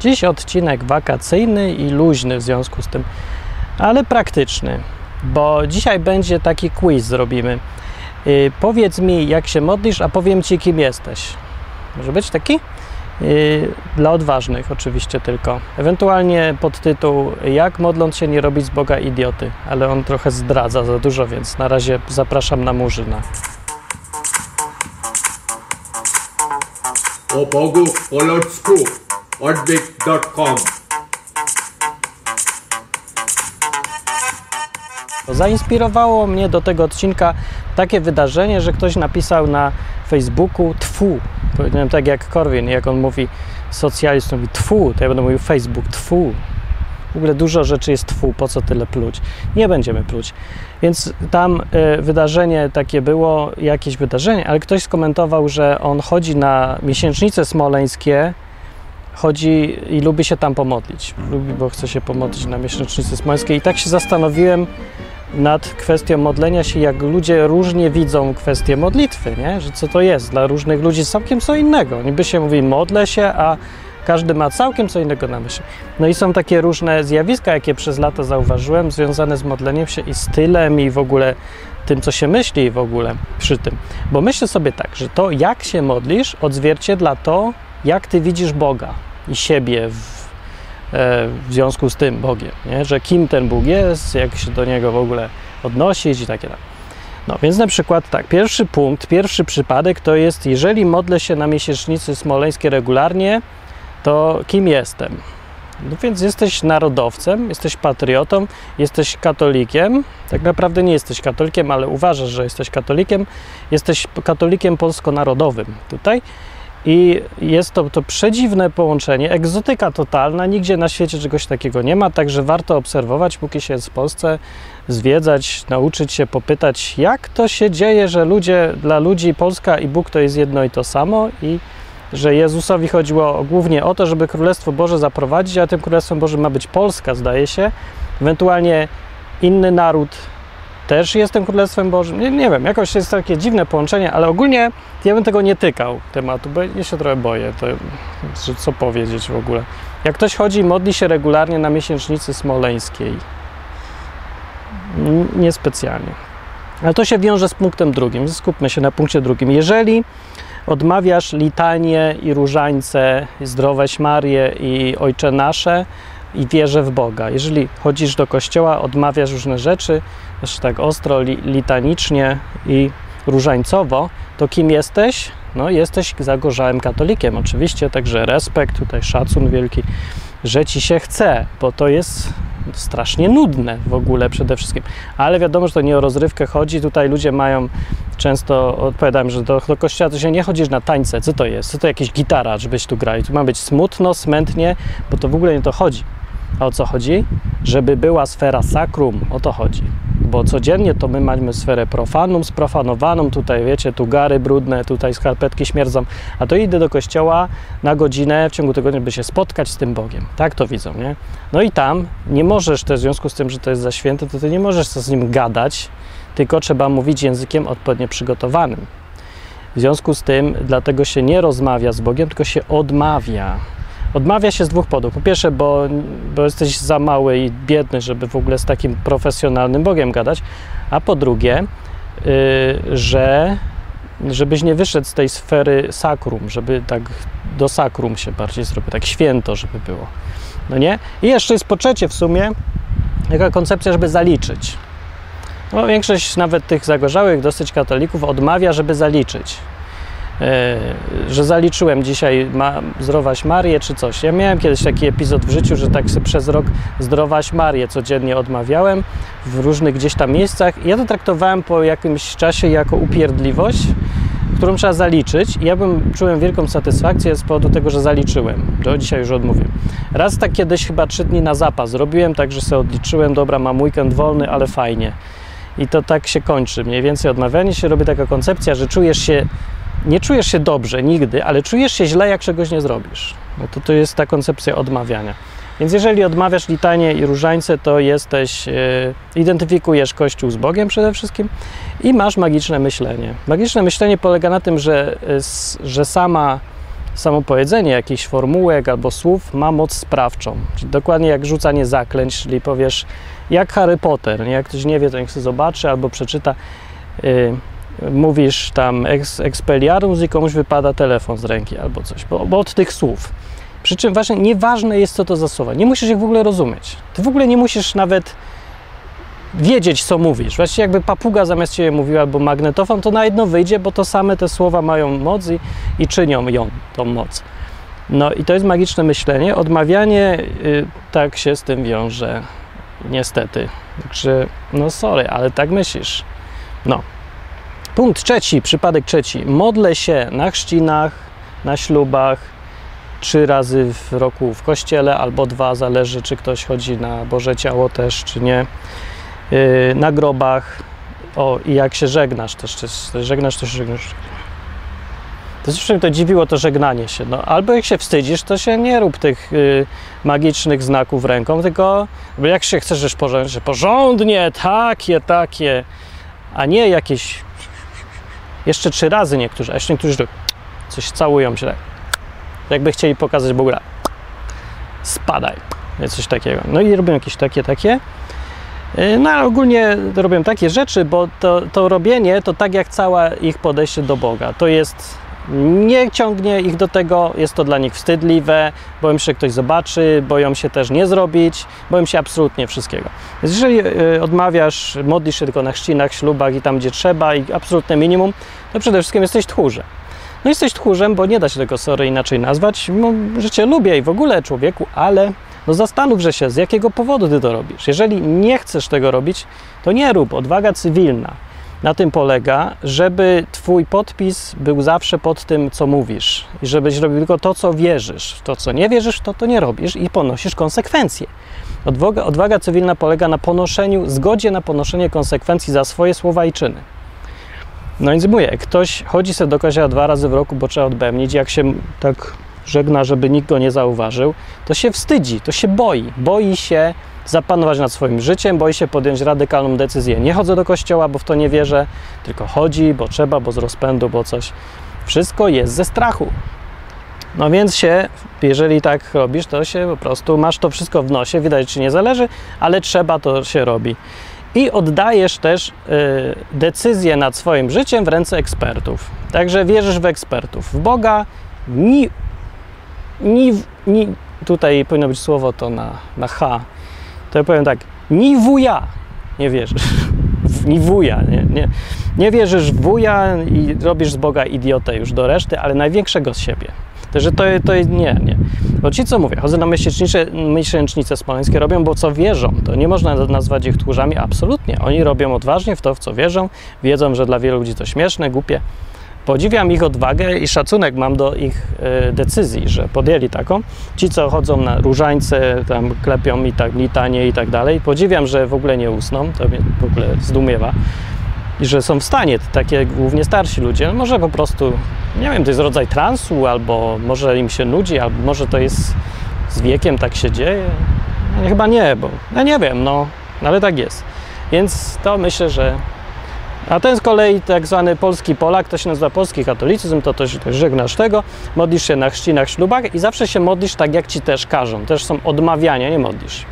Dziś odcinek wakacyjny i luźny w związku z tym, ale praktyczny, bo dzisiaj będzie taki quiz zrobimy. Yy, powiedz mi, jak się modlisz, a powiem ci, kim jesteś. Może być taki? Yy, dla odważnych oczywiście tylko. Ewentualnie podtytuł Jak modląc się nie robić z Boga idioty, ale on trochę zdradza za dużo, więc na razie zapraszam na Murzyna. O Bogu po ludzku odwyk.com Zainspirowało mnie do tego odcinka takie wydarzenie, że ktoś napisał na Facebooku tfu. Powiedziałem tak jak Korwin, jak on mówi socjalist, mówi tfu, to ja będę mówił Facebook tfu. W ogóle dużo rzeczy jest tfu, po co tyle pluć? Nie będziemy pluć. Więc tam y, wydarzenie takie było, jakieś wydarzenie, ale ktoś skomentował, że on chodzi na miesięcznice smoleńskie, chodzi i lubi się tam pomodlić. Lubi, bo chce się pomodlić na miesięcznicy smoleńskiej. I tak się zastanowiłem nad kwestią modlenia się, jak ludzie różnie widzą kwestię modlitwy, nie? że co to jest. Dla różnych ludzi całkiem co innego. Niby się mówi modlę się, a każdy ma całkiem co innego na myśli. No i są takie różne zjawiska, jakie przez lata zauważyłem, związane z modleniem się i stylem i w ogóle tym, co się myśli w ogóle przy tym. Bo myślę sobie tak, że to, jak się modlisz, odzwierciedla to, jak ty widzisz Boga i siebie w, e, w związku z tym Bogiem, nie? że kim ten Bóg jest, jak się do niego w ogóle odnosić i takie tam. No więc na przykład tak, pierwszy punkt, pierwszy przypadek to jest, jeżeli modlę się na miesięcznicy smoleńskiej regularnie, to kim jestem? No więc jesteś narodowcem, jesteś patriotą, jesteś katolikiem. Tak naprawdę nie jesteś katolikiem, ale uważasz, że jesteś katolikiem. Jesteś katolikiem polsko-narodowym tutaj. I jest to, to przedziwne połączenie, egzotyka totalna, nigdzie na świecie czegoś takiego nie ma, także warto obserwować, póki się jest w Polsce, zwiedzać, nauczyć się, popytać, jak to się dzieje, że ludzie, dla ludzi Polska i Bóg to jest jedno i to samo i że Jezusowi chodziło głównie o to, żeby Królestwo Boże zaprowadzić, a tym Królestwem Bożym ma być Polska, zdaje się. Ewentualnie inny naród też jest tym Królestwem Bożym. Nie, nie wiem, jakoś jest takie dziwne połączenie, ale ogólnie ja bym tego nie tykał tematu, bo ja się trochę boję, to, co powiedzieć w ogóle. Jak ktoś chodzi i modli się regularnie na miesięcznicy smoleńskiej, niespecjalnie. Ale to się wiąże z punktem drugim. Skupmy się na punkcie drugim. Jeżeli odmawiasz litanie i różańce, zdroweś Marię i Ojcze Nasze i wierzę w Boga. Jeżeli chodzisz do kościoła, odmawiasz różne rzeczy, jeszcze tak ostro, li, litanicznie i różańcowo, to kim jesteś? No, jesteś zagorzałym katolikiem, oczywiście, także respekt, tutaj szacun wielki, że ci się chce, bo to jest strasznie nudne w ogóle przede wszystkim. Ale wiadomo, że to nie o rozrywkę chodzi. Tutaj ludzie mają często, odpowiadam, że do, do kościoła to się nie chodzisz na tańce. Co to jest? Co to jakieś gitara, żebyś tu grali? Tu ma być smutno, smętnie, bo to w ogóle nie to chodzi. A o co chodzi? Żeby była sfera sakrum, o to chodzi. Bo codziennie to my mamy sferę profanum, sprofanowaną, tutaj wiecie, tu gary brudne, tutaj skarpetki śmierdzą, a to idę do kościoła na godzinę w ciągu tygodnia, by się spotkać z tym Bogiem. Tak to widzą, nie? No i tam nie możesz też, w związku z tym, że to jest za święte, to ty nie możesz z nim gadać, tylko trzeba mówić językiem odpowiednio przygotowanym. W związku z tym, dlatego się nie rozmawia z Bogiem, tylko się odmawia. Odmawia się z dwóch powodów. Po pierwsze, bo, bo jesteś za mały i biedny, żeby w ogóle z takim profesjonalnym Bogiem gadać, a po drugie, yy, że żebyś nie wyszedł z tej sfery sakrum, żeby tak do sakrum się bardziej zrobił, tak święto, żeby było. No nie? I jeszcze jest po trzecie w sumie taka koncepcja, żeby zaliczyć. No, większość nawet tych zagorzałych dosyć katolików odmawia, żeby zaliczyć. Yy, że zaliczyłem dzisiaj ma, zdrowaś Marię czy coś. Ja miałem kiedyś taki epizod w życiu, że tak sobie przez rok zdrowaś Marię codziennie odmawiałem w różnych gdzieś tam miejscach. Ja to traktowałem po jakimś czasie jako upierdliwość, którą trzeba zaliczyć. I ja bym czułem wielką satysfakcję z powodu tego, że zaliczyłem. Do dzisiaj już odmówię. Raz tak kiedyś chyba trzy dni na zapas zrobiłem, tak że sobie odliczyłem, dobra, mam weekend wolny, ale fajnie. I to tak się kończy. Mniej więcej odmawianie się robi taka koncepcja, że czujesz się nie czujesz się dobrze nigdy, ale czujesz się źle, jak czegoś nie zrobisz. No to to jest ta koncepcja odmawiania. Więc jeżeli odmawiasz litanie i różańce, to jesteś, yy, identyfikujesz Kościół z Bogiem przede wszystkim i masz magiczne myślenie. Magiczne myślenie polega na tym, że, yy, że sama samo powiedzenie jakichś formułek albo słów ma moc sprawczą. Czyli dokładnie jak rzucanie zaklęć, czyli powiesz, jak Harry Potter, nie? jak ktoś nie wie, to niech sobie zobaczy albo przeczyta. Yy, mówisz tam ex, i komuś wypada telefon z ręki albo coś, bo, bo od tych słów. Przy czym właśnie nieważne jest, co to za słowa. Nie musisz ich w ogóle rozumieć. Ty w ogóle nie musisz nawet wiedzieć, co mówisz. Właściwie jakby papuga zamiast ciebie mówiła, albo magnetofon, to na jedno wyjdzie, bo to same te słowa mają moc i, i czynią ją, tą moc. No i to jest magiczne myślenie. Odmawianie y, tak się z tym wiąże, niestety. Także, no sorry, ale tak myślisz. No. Punkt trzeci, przypadek trzeci. Modlę się na chrzcinach, na ślubach, trzy razy w roku w kościele, albo dwa, zależy czy ktoś chodzi na Boże Ciało też, czy nie. Yy, na grobach. O, i jak się żegnasz, też, też żegnasz, to się żegnasz. To zawsze mnie to dziwiło, to żegnanie się. No, albo jak się wstydzisz, to się nie rób tych y, magicznych znaków ręką, tylko jak się chcesz że porządnie, porządnie, takie, takie, a nie jakieś jeszcze trzy razy niektórzy, a jeszcze niektórzy coś całują się tak. Jakby chcieli pokazać w ogóle spadaj, coś takiego. No i robią jakieś takie, takie. No ale ogólnie robią takie rzeczy, bo to, to robienie to tak jak całe ich podejście do Boga. To jest nie ciągnie ich do tego, jest to dla nich wstydliwe, boją się, że ktoś zobaczy, boją się też nie zrobić, boją się absolutnie wszystkiego. Więc jeżeli y, odmawiasz, modlisz się tylko na chrzcinach, ślubach i tam, gdzie trzeba i absolutne minimum, to przede wszystkim jesteś tchórzem. No jesteś tchórzem, bo nie da się tego sorry inaczej nazwać, no, że cię lubię i w ogóle człowieku, ale no zastanówże się, z jakiego powodu ty to robisz. Jeżeli nie chcesz tego robić, to nie rób. Odwaga cywilna na tym polega, żeby Twój podpis był zawsze pod tym, co mówisz i żebyś robił tylko to, co wierzysz. To, co nie wierzysz, to to nie robisz i ponosisz konsekwencje. Odwaga, odwaga cywilna polega na ponoszeniu, zgodzie na ponoszenie konsekwencji za swoje słowa i czyny. No więc mówię, ktoś chodzi sobie do kościoła dwa razy w roku, bo trzeba odbębnić, jak się tak żegna, żeby nikt go nie zauważył, to się wstydzi, to się boi. Boi się zapanować nad swoim życiem, boi się podjąć radykalną decyzję. Nie chodzę do kościoła, bo w to nie wierzę, tylko chodzi, bo trzeba, bo z rozpędu, bo coś. Wszystko jest ze strachu. No więc się, jeżeli tak robisz, to się po prostu masz to wszystko w nosie, widać, ci nie zależy, ale trzeba, to się robi. I oddajesz też y, decyzję nad swoim życiem w ręce ekspertów. Także wierzysz w ekspertów. W Boga ni, ni, ni tutaj powinno być słowo to na, na H, to ja powiem tak, ni wuja nie wierzysz. Ni wuja, nie, nie, nie wierzysz w wuja i robisz z Boga idiotę już do reszty, ale największego z siebie. Także to, to nie, nie. Bo ci, co mówię, chodzę na miesięcznice, miesięcznice smoleńskie, robią, bo co wierzą. To nie można nazwać ich tchórzami, absolutnie. Oni robią odważnie w to, w co wierzą. Wiedzą, że dla wielu ludzi to śmieszne, głupie. Podziwiam ich odwagę i szacunek mam do ich e, decyzji, że podjęli taką. Ci, co chodzą na różańce, tam klepią i tak litanie i tak dalej, podziwiam, że w ogóle nie usną, to mnie w ogóle zdumiewa. I że są w stanie, takie głównie starsi ludzie, może po prostu, nie wiem, to jest rodzaj transu, albo może im się nudzi, albo może to jest z wiekiem tak się dzieje. No, chyba nie, bo ja nie wiem, no, ale tak jest. Więc to myślę, że a ten z kolei tak zwany polski Polak, to się nazywa polski katolicyzm, to też, żegnasz tego, modlisz się na chrzcinach, ślubach i zawsze się modlisz tak, jak ci też każą. Też są odmawiania, nie modlisz.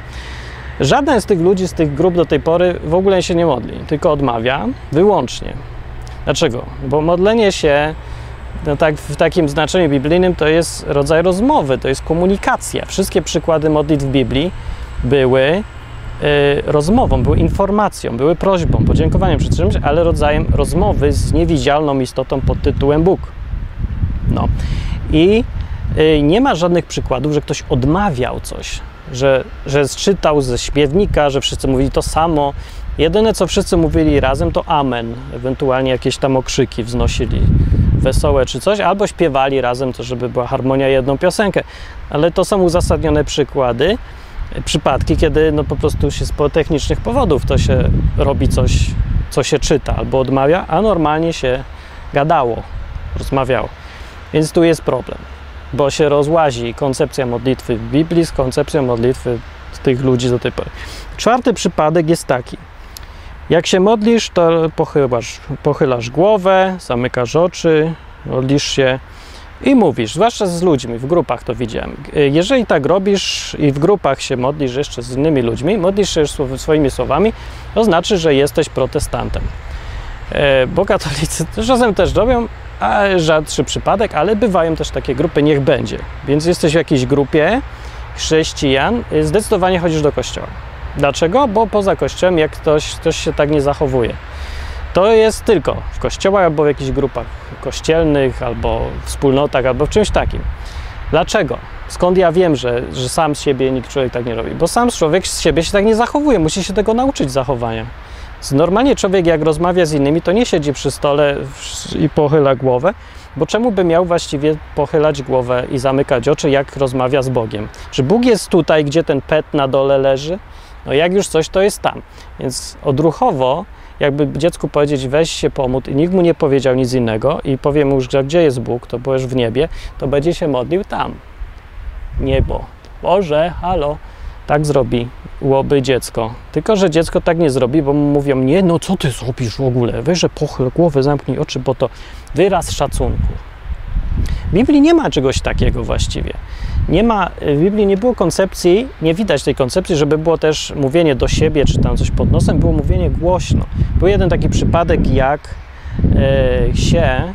Żaden z tych ludzi, z tych grup do tej pory w ogóle się nie modli, tylko odmawia wyłącznie. Dlaczego? Bo modlenie się no tak, w takim znaczeniu biblijnym to jest rodzaj rozmowy, to jest komunikacja. Wszystkie przykłady modlitw w Biblii były rozmową, były informacją, były prośbą, podziękowaniem przed czymś, ale rodzajem rozmowy z niewidzialną istotą pod tytułem Bóg. No. I y, nie ma żadnych przykładów, że ktoś odmawiał coś, że, że czytał ze śpiewnika, że wszyscy mówili to samo. Jedyne, co wszyscy mówili razem, to amen, ewentualnie jakieś tam okrzyki wznosili wesołe czy coś, albo śpiewali razem, to żeby była harmonia jedną piosenkę. Ale to są uzasadnione przykłady, przypadki, kiedy no po prostu się z technicznych powodów to się robi coś, co się czyta albo odmawia, a normalnie się gadało, rozmawiało. Więc tu jest problem, bo się rozłazi koncepcja modlitwy w Biblii z koncepcją modlitwy tych ludzi do tej pory. Czwarty przypadek jest taki. Jak się modlisz, to pochylasz, pochylasz głowę, zamykasz oczy, modlisz się I mówisz, zwłaszcza z ludźmi, w grupach to widziałem. Jeżeli tak robisz i w grupach się modlisz jeszcze z innymi ludźmi, modlisz się swoimi słowami, to znaczy, że jesteś protestantem. E, Bo katolicy czasem też robią, a rzadszy przypadek, ale bywają też takie grupy, niech będzie. Więc jesteś w jakiejś grupie chrześcijan, y, zdecydowanie chodzisz do kościoła. Dlaczego? Bo poza kościołem, jak ktoś, ktoś się tak nie zachowuje, to jest tylko w kościołach albo w jakichś grupach kościelnych, albo wspólnotach, albo w czymś takim. Dlaczego? Skąd ja wiem, że, że sam z siebie nikt człowiek tak nie robi? Bo sam człowiek z siebie się tak nie zachowuje, musi się tego nauczyć zachowania. Normalnie człowiek jak rozmawia z innymi, to nie siedzi przy stole i pochyla głowę, bo czemu by miał właściwie pochylać głowę i zamykać oczy, jak rozmawia z Bogiem? Czy Bóg jest tutaj, gdzie ten pet na dole leży? No jak już coś, to jest tam. Więc odruchowo, jakby dziecku powiedzieć, weź się pomódl i nikt mu nie powiedział nic innego i powie mu, że gdzie jest Bóg, to byłeś w niebie, to będzie się modlił tam. Niebo. Boże, halo. Tak zrobiłoby dziecko. Tylko, że dziecko tak nie zrobi, bo mu mówią, nie, no co ty zrobisz w ogóle? Weź, że pochyl głowę, zamknij oczy, bo to wyraz szacunku. W Biblii nie ma czegoś takiego właściwie. Nie ma, w Biblii nie było koncepcji, nie widać tej koncepcji, żeby było też mówienie do siebie, czy tam coś pod nosem, było mówienie głośno. Był jeden taki przypadek, jak e, się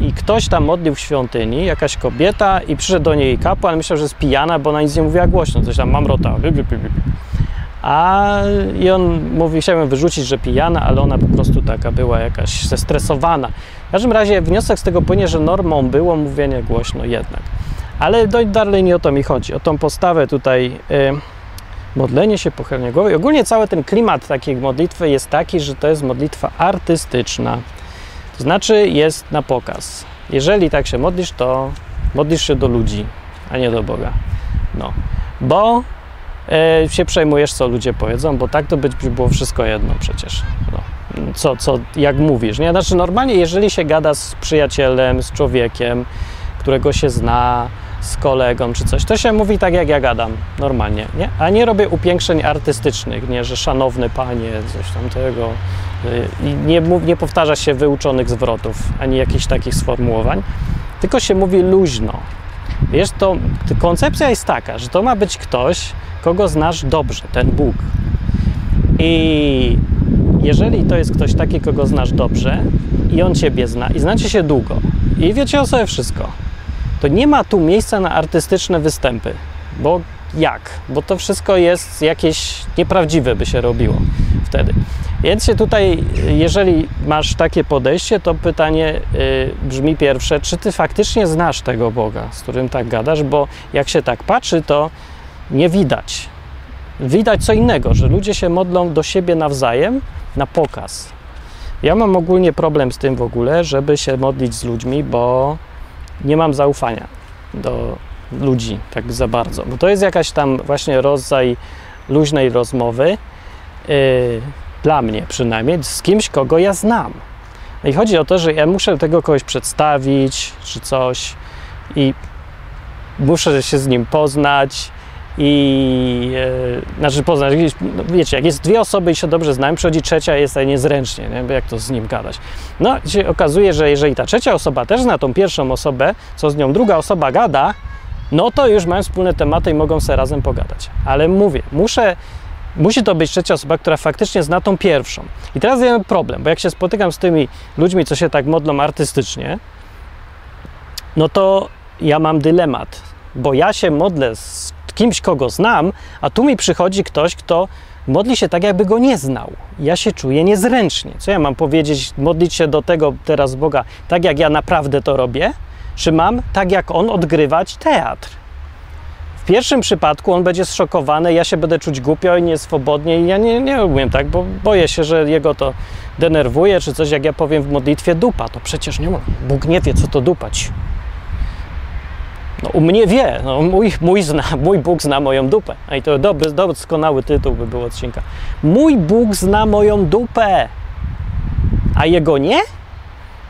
i ktoś tam modlił w świątyni, jakaś kobieta i przyszedł do niej kapłan, myślał, że jest pijana, bo ona nic nie mówiła głośno, coś tam mamrota. A i on mówi, chciałem wyrzucić, że pijana, ale ona po prostu taka była jakaś zestresowana. W każdym razie wniosek z tego płynie, że normą było mówienie głośno jednak. Ale do, dalej nie o to mi chodzi. O tą postawę tutaj, y, modlenie się, pochylenie głowy. I ogólnie cały ten klimat takiej modlitwy jest taki, że to jest modlitwa artystyczna. To znaczy jest na pokaz. Jeżeli tak się modlisz, to modlisz się do ludzi, a nie do Boga. No. Bo e, się przejmujesz, co ludzie powiedzą, bo tak to być by było wszystko jedno przecież. No. Co, co, jak mówisz, nie? Znaczy normalnie, jeżeli się gada z przyjacielem, z człowiekiem, którego się zna, z kolegą czy coś, to się mówi tak, jak ja gadam, normalnie, nie? A nie robię upiększeń artystycznych, nie, że szanowny panie, coś tamtego. y, I nie, nie powtarza się wyuczonych zwrotów, ani jakichś takich sformułowań, tylko się mówi luźno. Wiesz, to koncepcja jest taka, że to ma być ktoś, kogo znasz dobrze, ten Bóg. I jeżeli to jest ktoś taki, kogo znasz dobrze i on ciebie zna i znacie się długo i wiecie o sobie wszystko, to nie ma tu miejsca na artystyczne występy. Bo jak? Bo to wszystko jest jakieś nieprawdziwe, by się robiło wtedy. Więc się tutaj, jeżeli masz takie podejście, to pytanie y, brzmi pierwsze, czy ty faktycznie znasz tego Boga, z którym tak gadasz, bo jak się tak patrzy, to nie widać. Widać co innego, że ludzie się modlą do siebie nawzajem na pokaz. Ja mam ogólnie problem z tym w ogóle, żeby się modlić z ludźmi, bo nie mam zaufania do ludzi tak za bardzo. Bo to jest jakaś tam właśnie rodzaj luźnej rozmowy, yy, dla mnie przynajmniej, z kimś, kogo ja znam. No I chodzi o to, że ja muszę tego kogoś przedstawić, czy coś, i muszę się z nim poznać. I e, znaczy poznać, no wiecie, jak jest dwie osoby i się dobrze znają, przychodzi trzecia jest tutaj niezręcznie, nie? Jak to z nim gadać. No i się okazuje, że jeżeli ta trzecia osoba też zna tą pierwszą osobę, co z nią druga osoba gada, no to już mają wspólne tematy i mogą sobie razem pogadać. Ale mówię, muszę, musi to być trzecia osoba, która faktycznie zna tą pierwszą. I teraz mam problem, bo jak się spotykam z tymi ludźmi, co się tak modlą artystycznie, no to ja mam dylemat, bo ja się modlę z kimś, kogo znam, a tu mi przychodzi ktoś, kto modli się tak, jakby go nie znał. Ja się czuję niezręcznie. Co ja mam powiedzieć, modlić się do tego teraz Boga tak, jak ja naprawdę to robię? Czy mam, tak jak on, odgrywać teatr? Pierwszym przypadku on będzie zszokowany, ja się będę czuć głupio i nieswobodnie i ja nie, nie umiem tak, bo boję się, że jego to denerwuje, czy coś, jak ja powiem w modlitwie dupa, to przecież nie ma. Bóg nie wie, co to dupać. No, u mnie wie, no, mój, mój, zna, mój Bóg zna moją dupę. A i to dobry, doskonały tytuł by był odcinka. Mój Bóg zna moją dupę, a jego nie?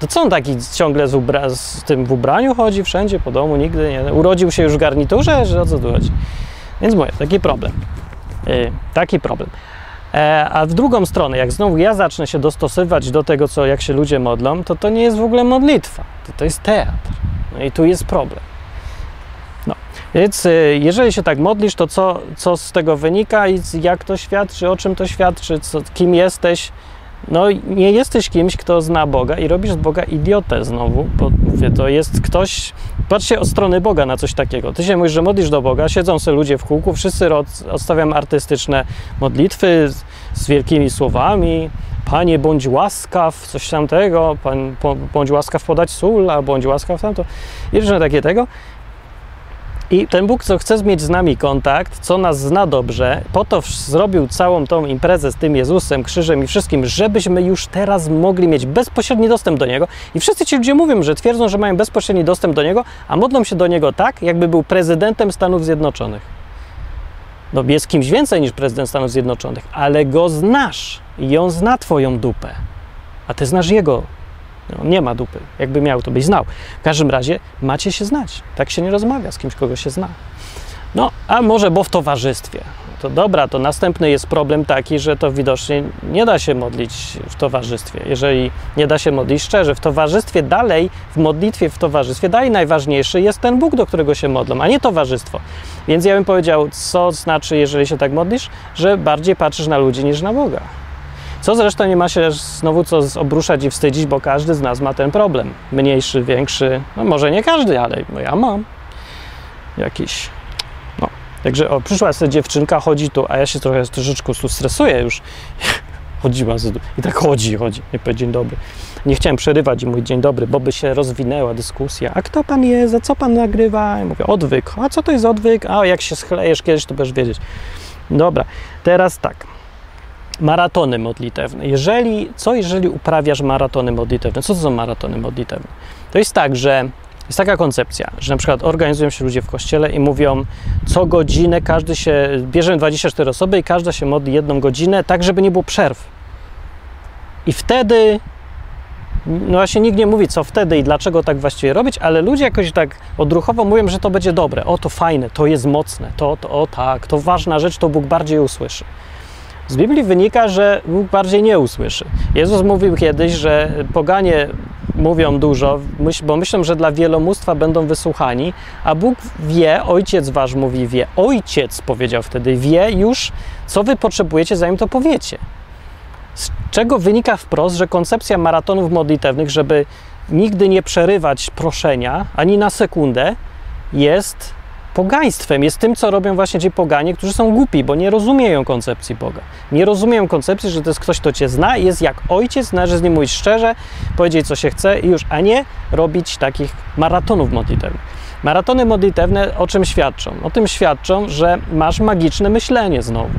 To co on taki ciągle z, ubra- z tym w ubraniu chodzi wszędzie po domu, nigdy nie. Urodził się już w garniturze, że o co tu chodzi? Więc mówię, taki problem. Yy, taki problem. E, a w drugą stronę, jak znowu ja zacznę się dostosowywać do tego, co, jak się ludzie modlą, to to nie jest w ogóle modlitwa, to, to jest teatr. No i tu jest problem. No, więc y, jeżeli się tak modlisz, to co, co z tego wynika i jak to świadczy, o czym to świadczy, co, kim jesteś? No, nie jesteś kimś, kto zna Boga i robisz z Boga idiotę znowu, bo mówię, to jest ktoś. Patrzcie od strony Boga na coś takiego. Ty się mówisz, że modlisz do Boga, siedzą sobie ludzie w kółku, wszyscy odstawiam artystyczne modlitwy z, wielkimi słowami. Panie, bądź łaskaw, coś tamtego, pan, bądź łaskaw podać sól, a bądź łaskaw tamto. I różne takie tego. I ten Bóg, co chce mieć z nami kontakt, co nas zna dobrze, po to zrobił całą tą imprezę z tym Jezusem, krzyżem i wszystkim, żebyśmy już teraz mogli mieć bezpośredni dostęp do Niego. I wszyscy ci ludzie mówią, że twierdzą, że mają bezpośredni dostęp do Niego, a modlą się do Niego tak, jakby był prezydentem Stanów Zjednoczonych. No jest kimś więcej niż prezydent Stanów Zjednoczonych, ale Go znasz i On zna Twoją dupę, a Ty znasz Jego no, nie ma dupy. Jakby miał, to byś znał. W każdym razie macie się znać. Tak się nie rozmawia z kimś, kogo się zna. No, a może bo w towarzystwie. To dobra, to następny jest problem taki, że to widocznie nie da się modlić w towarzystwie. Jeżeli nie da się modlić szczerze, w towarzystwie dalej, w modlitwie w towarzystwie dalej najważniejszy jest ten Bóg, do którego się modlą, a nie towarzystwo. Więc ja bym powiedział, co znaczy, jeżeli się tak modlisz, że bardziej patrzysz na ludzi niż na Boga. Co zresztą nie ma się znowu co obruszać i wstydzić, bo każdy z nas ma ten problem. Mniejszy, większy, no może nie każdy, ale no ja mam jakiś. No. Także o, przyszła sobie dziewczynka, chodzi tu, a ja się trochę troszeczkę stresuję już. Chodziła i tak chodzi, chodzi. Nie powie dzień dobry. Nie chciałem przerywać i mówić dzień dobry, bo by się rozwinęła dyskusja. A kto pan jest? A co pan nagrywa? I mówię, odwyk. A co to jest odwyk? A jak się schlejesz kiedyś, to będziesz wiedzieć. Dobra, teraz tak maratony modlitewne. Jeżeli, co jeżeli uprawiasz maratony modlitewne? Co to są maratony modlitewne? To jest tak, że jest taka koncepcja, że na przykład organizują się ludzie w kościele i mówią, co godzinę każdy się, bierzemy 24 osoby i każda się modli jedną godzinę, tak żeby nie było przerw. I wtedy, no właśnie nikt nie mówi, co wtedy i dlaczego tak właściwie robić, ale ludzie jakoś tak odruchowo mówią, że to będzie dobre, o to fajne, to jest mocne, to, to o tak, to ważna rzecz, to Bóg bardziej usłyszy. Z Biblii wynika, że Bóg bardziej nie usłyszy. Jezus mówił kiedyś, że poganie mówią dużo, bo myślą, że dla wielomóstwa będą wysłuchani, a Bóg wie, Ojciec Wasz mówi wie. Ojciec powiedział wtedy, wie już, co Wy potrzebujecie, zanim to powiecie. Z czego wynika wprost, że koncepcja maratonów modlitewnych, żeby nigdy nie przerywać proszenia ani na sekundę, jest pogaństwem, jest tym, co robią właśnie ci poganie, którzy są głupi, bo nie rozumieją koncepcji Boga. Nie rozumieją koncepcji, że to jest ktoś, kto cię zna jest jak ojciec, należy z nim mówić szczerze, powiedzieć, co się chce i już, a nie robić takich maratonów modlitewnych. Maratony modlitewne o czym świadczą? O tym świadczą, że masz magiczne myślenie znowu.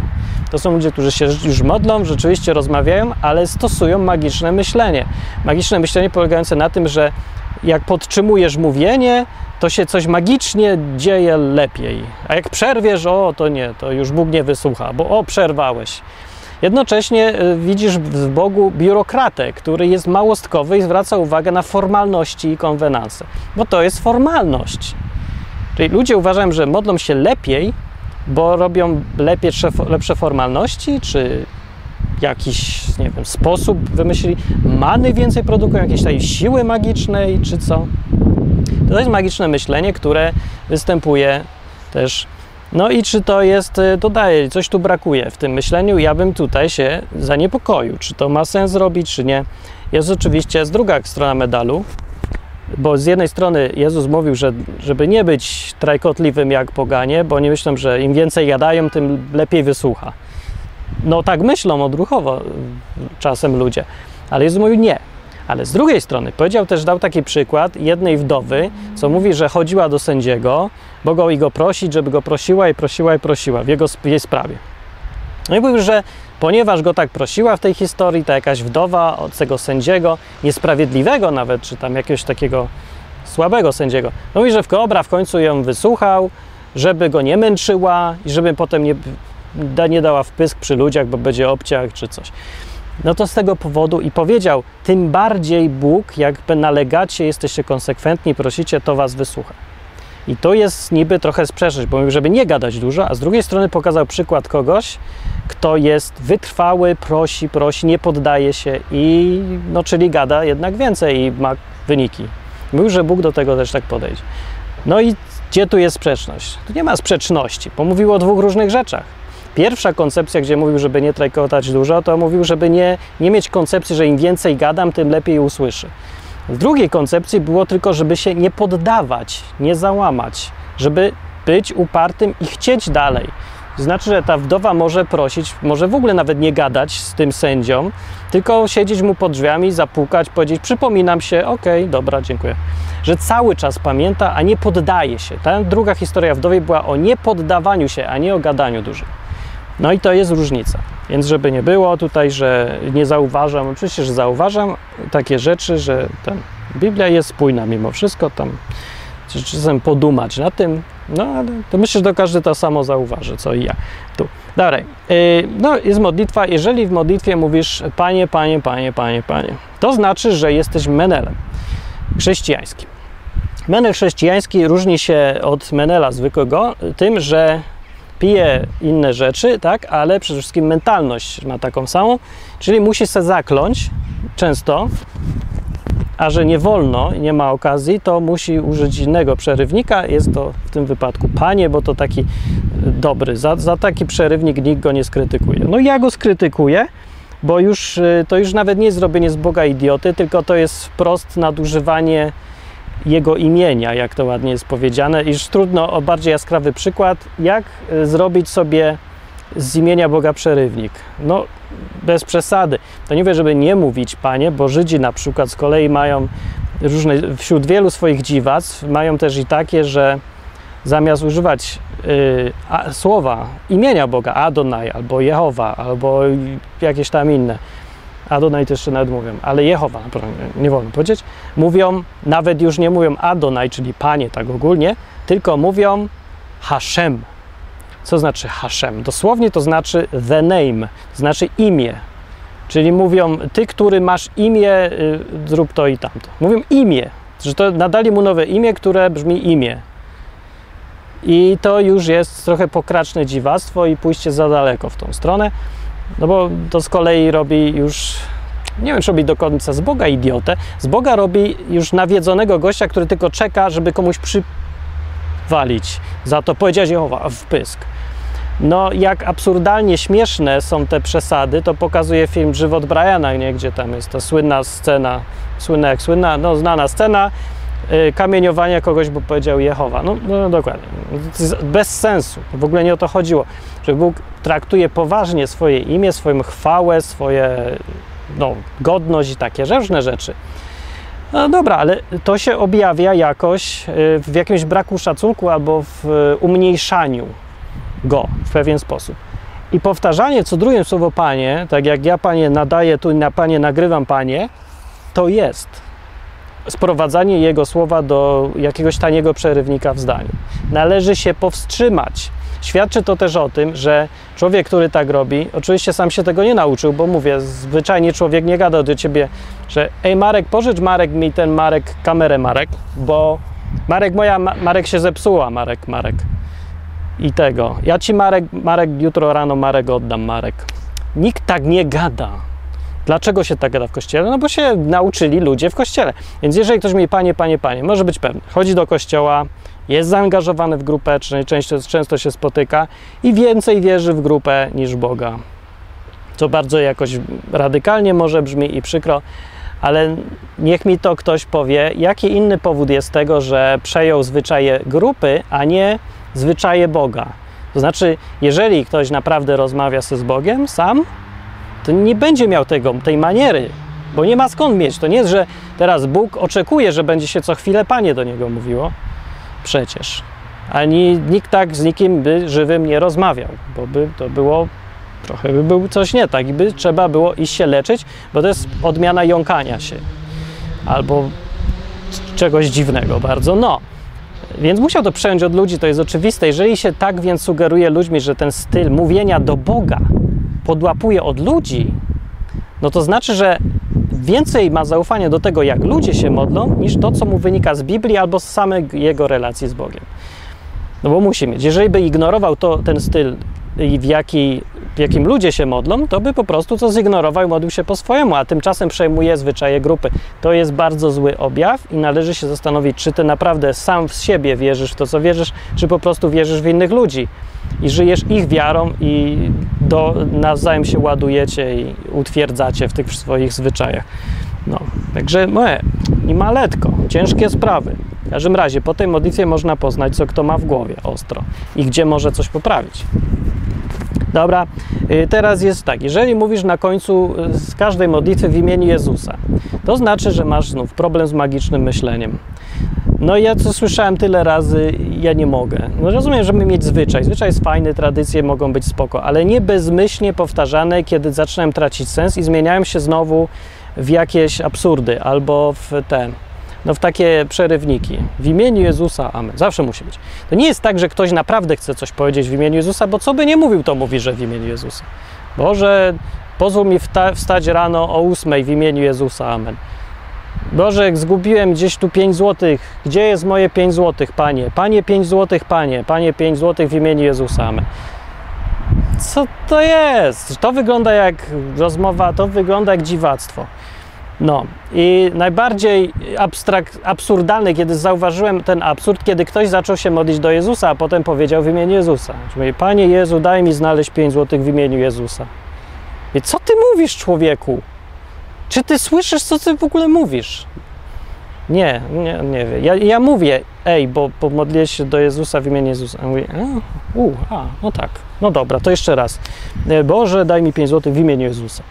To są ludzie, którzy się już modlą, rzeczywiście rozmawiają, ale stosują magiczne myślenie. Magiczne myślenie polegające na tym, że jak podtrzymujesz mówienie, to się coś magicznie dzieje lepiej. A jak przerwiesz, o to nie, to już Bóg nie wysłucha, bo o przerwałeś. Jednocześnie y, widzisz w Bogu biurokratę, który jest małostkowy i zwraca uwagę na formalności i konwenanse, bo to jest formalność. Czyli ludzie uważają, że modlą się lepiej, bo robią lepsze, lepsze formalności, czy jakiś, nie wiem, sposób wymyślili, many więcej produkują, jakieś tej siły magicznej, czy co. To jest magiczne myślenie, które występuje też. No i czy to jest, y, dodaje, coś tu brakuje w tym myśleniu, ja bym tutaj się zaniepokoił, czy to ma sens robić, czy nie. Jest oczywiście z druga strona medalu, bo z jednej strony Jezus mówił, że żeby nie być trajkotliwym jak poganie, bo nie myślą, że im więcej jadają, tym lepiej wysłucha. No tak myślą odruchowo czasem ludzie, ale Jezus mówił nie. Ale z drugiej strony powiedział też, dał taki przykład jednej wdowy, co mówi, że chodziła do sędziego, bo go i go prosić, żeby go prosiła i prosiła i prosiła w jego jej sprawie. No i mówił, że ponieważ go tak prosiła w tej historii, ta jakaś wdowa od tego sędziego, niesprawiedliwego nawet, czy tam jakiegoś takiego słabego sędziego, no mówi, że w Kobra w końcu ją wysłuchał, żeby go nie męczyła i żeby potem nie, nie dała wpysk przy ludziach, bo będzie obciach czy coś. No to z tego powodu i powiedział, tym bardziej Bóg, jakby nalegacie, jesteście konsekwentni, prosicie, to was wysłucha. I to jest niby trochę sprzeczność, bo mówił, żeby nie gadać dużo, a z drugiej strony pokazał przykład kogoś, kto jest wytrwały, prosi, prosi, nie poddaje się i, no, czyli gada jednak więcej i ma wyniki. Mówił, że Bóg do tego też tak podejdzie. No i gdzie tu jest sprzeczność? Tu nie ma sprzeczności, bo mówił o dwóch różnych rzeczach. Pierwsza koncepcja, gdzie mówił, żeby nie trajkotać dużo, to mówił, żeby nie, nie mieć koncepcji, że im więcej gadam, tym lepiej usłyszy. W drugiej koncepcji było tylko, żeby się nie poddawać, nie załamać, żeby być upartym i chcieć dalej. Znaczy, że ta wdowa może prosić, może w ogóle nawet nie gadać z tym sędzią, tylko siedzieć mu pod drzwiami, zapukać, powiedzieć: Przypominam się, okej, okay, dobra, dziękuję. Że cały czas pamięta, a nie poddaje się. Ta druga historia wdowej była o niepoddawaniu się, a nie o gadaniu dużo. No i to jest różnica. Więc żeby nie było tutaj, że nie zauważam, oczywiście, że zauważam takie rzeczy, że Biblia jest spójna mimo wszystko, tam czasem podumać na tym, no ale to myślę, że to każdy to samo zauważy, co i ja. Tu. Dalej. Yy, no jest modlitwa. Jeżeli w modlitwie mówisz Panie, Panie, Panie, Panie, Panie, to znaczy, że jesteś menelem chrześcijańskim. Menel chrześcijański różni się od menela zwykłego tym, że pije inne rzeczy, tak, ale przede wszystkim mentalność ma taką samą, czyli musi się zakląć często, a że nie wolno i nie ma okazji, to musi użyć innego przerywnika. Jest to w tym wypadku panie, bo to taki dobry. Za, za taki przerywnik nikt go nie skrytykuje. No ja go skrytykuję, bo już y, to już nawet nie jest zrobienie z Boga idioty, tylko to jest wprost nadużywanie jego imienia, jak to ładnie jest powiedziane, iż trudno o bardziej jaskrawy przykład, jak y, zrobić sobie z imienia Boga przerywnik. No, bez przesady. To nie wie, żeby nie mówić Panie, bo Żydzi na przykład z kolei mają różne, wśród wielu swoich dziwactw, mają też i takie, że zamiast używać y, a, słowa imienia Boga, Adonai, albo Jehowa, albo jakieś tam inne, Adonai też jeszcze nawet mówią, ale Jehowa, nie, nie wolno powiedzieć, mówią, nawet już nie mówią Adonai, czyli Panie tak ogólnie, tylko mówią Hashem. Co znaczy Hashem? Dosłownie to znaczy the name, to znaczy imię. Czyli mówią, ty, który masz imię, y, zrób to i tamto. Mówią imię, że to nadali mu nowe imię, które brzmi imię. I to już jest trochę pokraczne dziwactwo i pójście za daleko w tą stronę. No bo to z kolei robi już, nie wiem, czy robi do końca z Boga idiotę. Z Boga robi już nawiedzonego gościa, który tylko czeka, żeby komuś przywalić. Za to powiedziałeś Jehowa w pysk. No, jak absurdalnie śmieszne są te przesady, to pokazuje film Żywot Briana, nie? gdzie tam jest ta słynna scena, słynna jak słynna, no znana scena, kamieniowania kogoś, bo powiedział Jehowa. No, no dokładnie. Bez sensu. W ogóle nie o to chodziło. Że Bóg traktuje poważnie swoje imię, swoją chwałę, swoje no, godność i takie różne rzeczy. No dobra, ale to się objawia jakoś y, w jakimś braku szacunku albo w umniejszaniu go w pewien sposób. I powtarzanie co drugie słowo Panie, tak jak ja Panie nadaję tu na Panie nagrywam Panie, to jest sprowadzanie Jego słowa do jakiegoś taniego przerywnika w zdaniu. Należy się powstrzymać Świadczy to też o tym, że człowiek, który tak robi, oczywiście sam się tego nie nauczył, bo mówię, zwyczajnie człowiek nie gada do ciebie, że ej Marek, pożycz Marek mi ten Marek, kamerę Marek, bo Marek moja, Marek się zepsuła, Marek, Marek. I tego. Ja ci Marek, Marek jutro rano Marek oddam, Marek. Nikt tak nie gada. Dlaczego się tak gada w kościele? No bo się nauczyli ludzie w kościele. Więc jeżeli ktoś mi, panie, panie, panie, może być pewny, chodzi do kościoła, jest zaangażowany w grupę, czy często, często się spotyka i więcej wierzy w grupę niż Boga. Co bardzo jakoś radykalnie może brzmi i przykro, ale niech mi to ktoś powie, jaki inny powód jest tego, że przejął zwyczaje grupy, a nie zwyczaje Boga. To znaczy, jeżeli ktoś naprawdę rozmawia z Bogiem sam, to nie będzie miał tego, tej maniery, bo nie ma skąd mieć. To nie jest, że teraz Bóg oczekuje, że będzie się co chwilę Panie do niego mówiło. Przecież. Ani nikt tak z nikim by żywym nie rozmawiał, bo by to było trochę by było coś nie tak i by trzeba było iść się leczyć, bo to jest odmiana jąkania się albo czegoś dziwnego bardzo. No, więc musiał to przejąć od ludzi, to jest oczywiste. Jeżeli się tak więc sugeruje ludźmi, że ten styl mówienia do Boga podłapuje od ludzi, no to znaczy, że więcej ma zaufanie do tego, jak ludzie się modlą, niż to, co mu wynika z Biblii albo z samej jego relacji z Bogiem. No bo musi mieć. Jeżeli by ignorował to, ten styl, w, jaki, w jakim ludzie się modlą, to by po prostu to zignorował i modlił się po swojemu, a tymczasem przejmuje zwyczaje grupy. To jest bardzo zły objaw i należy się zastanowić, czy ty naprawdę sam z siebie wierzysz w to, co wierzysz, czy po prostu wierzysz w innych ludzi i żyjesz ich wiarą i do, nawzajem się ładujecie i utwierdzacie w tych swoich zwyczajach. No, także moje i maletko, ciężkie sprawy. W każdym razie po tej modlitwie można poznać, co kto ma w głowie ostro i gdzie może coś poprawić. Dobra, y, teraz jest tak, jeżeli mówisz na końcu y, z każdej modlitwy w imieniu Jezusa, to znaczy, że masz znów problem z magicznym myśleniem. No i ja co słyszałem tyle razy, ja nie mogę. No rozumiem, żeby mieć zwyczaj. Zwyczaj jest fajny, tradycje mogą być spoko, ale nie bezmyślnie powtarzane, kiedy zaczynałem tracić sens i zmieniałem się znowu w jakieś absurdy albo w te, no w takie przerywniki. W imieniu Jezusa, amen. Zawsze musi być. To nie jest tak, że ktoś naprawdę chce coś powiedzieć w imieniu Jezusa, bo co by nie mówił, to mówi, że w imieniu Jezusa. Boże, pozwól mi wstać rano o ósmej w imieniu Jezusa, amen. Boże, zgubiłem gdzieś tu 5 złotych. Gdzie jest moje 5 złotych, Panie? Panie 5 złotych, Panie. Panie 5 złotych w imieniu Jezusa. Amen. Co to jest? To wygląda jak rozmowa, to wygląda jak dziwactwo. No i najbardziej abstrakt, absurdalny, kiedy zauważyłem ten absurd, kiedy ktoś zaczął się modlić do Jezusa, a potem powiedział w imieniu Jezusa. Czyli, Panie Jezu, daj mi znaleźć 5 złotych w imieniu Jezusa. I co ty mówisz, człowieku? Czy ty słyszysz, co ty w ogóle mówisz? Nie, nie, nie wiem. Ja, ja mówię, ej, bo pomodlię się do Jezusa w imieniu Jezusa. A mówię, a, u, a, no tak, no dobra, to jeszcze raz. Boże, daj mi 5 zł w imieniu Jezusa.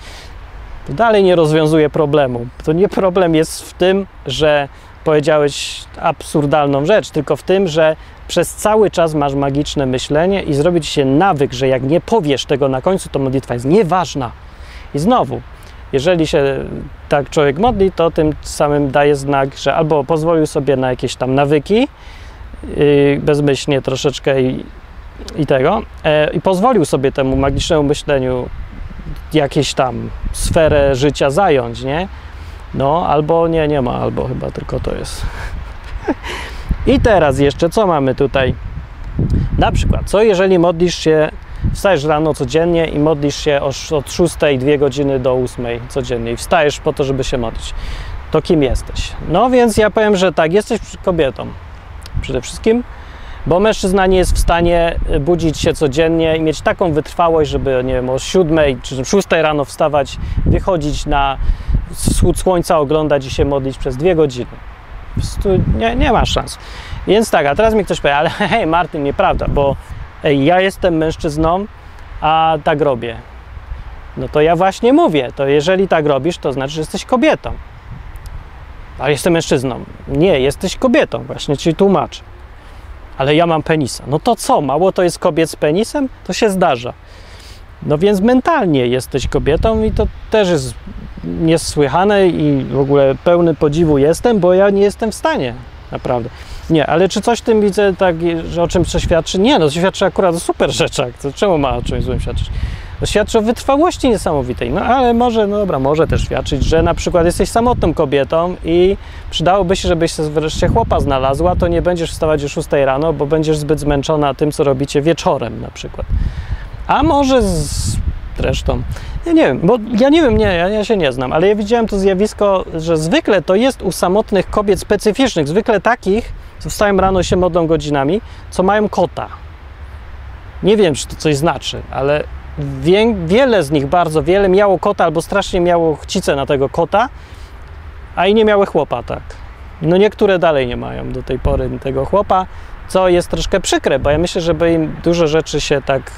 To dalej nie rozwiązuje problemu. To nie problem jest w tym, że powiedziałeś absurdalną rzecz, tylko w tym, że przez cały czas masz magiczne myślenie i zrobi ci się nawyk, że jak nie powiesz tego na końcu, to modlitwa jest nieważna. I znowu, jeżeli się tak człowiek modli, to tym samym daje znak, że albo pozwolił sobie na jakieś tam nawyki, yy, bezmyślnie troszeczkę i, i tego, e, i pozwolił sobie temu magicznemu myśleniu jakieś tam sferę życia zająć, nie? No, albo nie, nie ma, albo chyba tylko to jest. I teraz jeszcze, co mamy tutaj? Na przykład, co jeżeli modlisz się Wstajesz rano codziennie i modlisz się od 6 2 godziny do 8 codziennie i wstajesz po to, żeby się modlić. To kim jesteś? No więc ja powiem, że tak, jesteś kobietą przede wszystkim, bo mężczyzna nie jest w stanie budzić się codziennie i mieć taką wytrwałość, żeby nie wiem, o 7 czy 6 rano wstawać, wychodzić na wschód słońca, oglądać i się modlić przez 2 godziny. Nie, nie ma szans. Więc tak, a teraz mi ktoś powie, ale hej Martin, nieprawda, bo ej, ja jestem mężczyzną, a tak robię. No to ja właśnie mówię, to jeżeli tak robisz, to znaczy, że jesteś kobietą. A jestem mężczyzną. Nie, jesteś kobietą, właśnie ci tłumaczę. Ale ja mam penisa. No to co, mało to jest kobiet z penisem? To się zdarza. No więc mentalnie jesteś kobietą i to też jest niesłychane i w ogóle pełny podziwu jestem, bo ja nie jestem w stanie, naprawdę. Nie, ale czy coś w tym widzę, tak, że o czymś to świadczy? Nie, no to świadczy akurat o super rzeczach. To czemu ma o czymś złym świadczyć? To świadczy o wytrwałości niesamowitej. No ale może, no dobra, może też świadczyć, że na przykład jesteś samotną kobietą i przydałoby się, żebyś wreszcie chłopa znalazła, to nie będziesz wstawać o 6 rano, bo będziesz zbyt zmęczona tym, co robicie wieczorem na przykład. A może z resztą. Ja nie wiem, bo ja nie wiem, nie, ja, ja się nie znam, ale ja widziałem to zjawisko, że zwykle to jest u samotnych kobiet specyficznych, zwykle takich, co wstają rano się modlą godzinami, co mają kota. Nie wiem, czy to coś znaczy, ale wie, wiele z nich, bardzo wiele, miało kota albo strasznie miało chcicę na tego kota, a i nie miały chłopa, tak. No niektóre dalej nie mają do tej pory tego chłopa, co jest troszkę przykre, bo ja myślę, żeby im dużo rzeczy się tak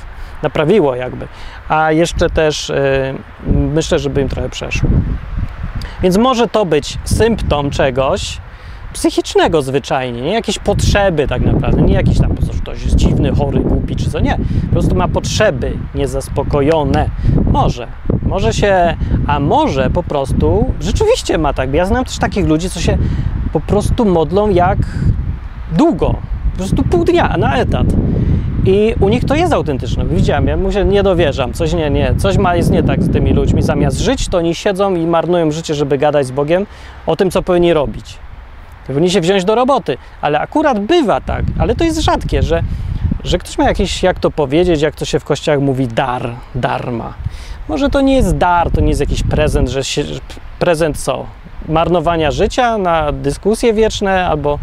naprawiło jakby, a jeszcze też yy, myślę, żeby im trochę przeszło. Więc może to być symptom czegoś psychicznego zwyczajnie, nie jakieś potrzeby tak naprawdę, nie jakiś tam, że ktoś jest dziwny, chory, głupi czy co, nie. Po prostu ma potrzeby niezaspokojone. Może, może się, a może po prostu rzeczywiście ma tak. Ja znam też takich ludzi, co się po prostu modlą jak długo, po prostu pół dnia na etat. I u nich to jest autentyczne. Widziałem, ja mu się nie dowierzam. Coś nie, nie, coś ma, jest nie tak z tymi ludźmi. Zamiast żyć, to oni siedzą i marnują życie, żeby gadać z Bogiem o tym, co powinni robić. Powinni się wziąć do roboty. Ale akurat bywa tak, ale to jest rzadkie, że, że ktoś ma jakiś, jak to powiedzieć, jak to się w kościołach mówi, dar, darma. Może to nie jest dar, to nie jest jakiś prezent, że się, prezent co? Marnowania życia na dyskusje wieczne albo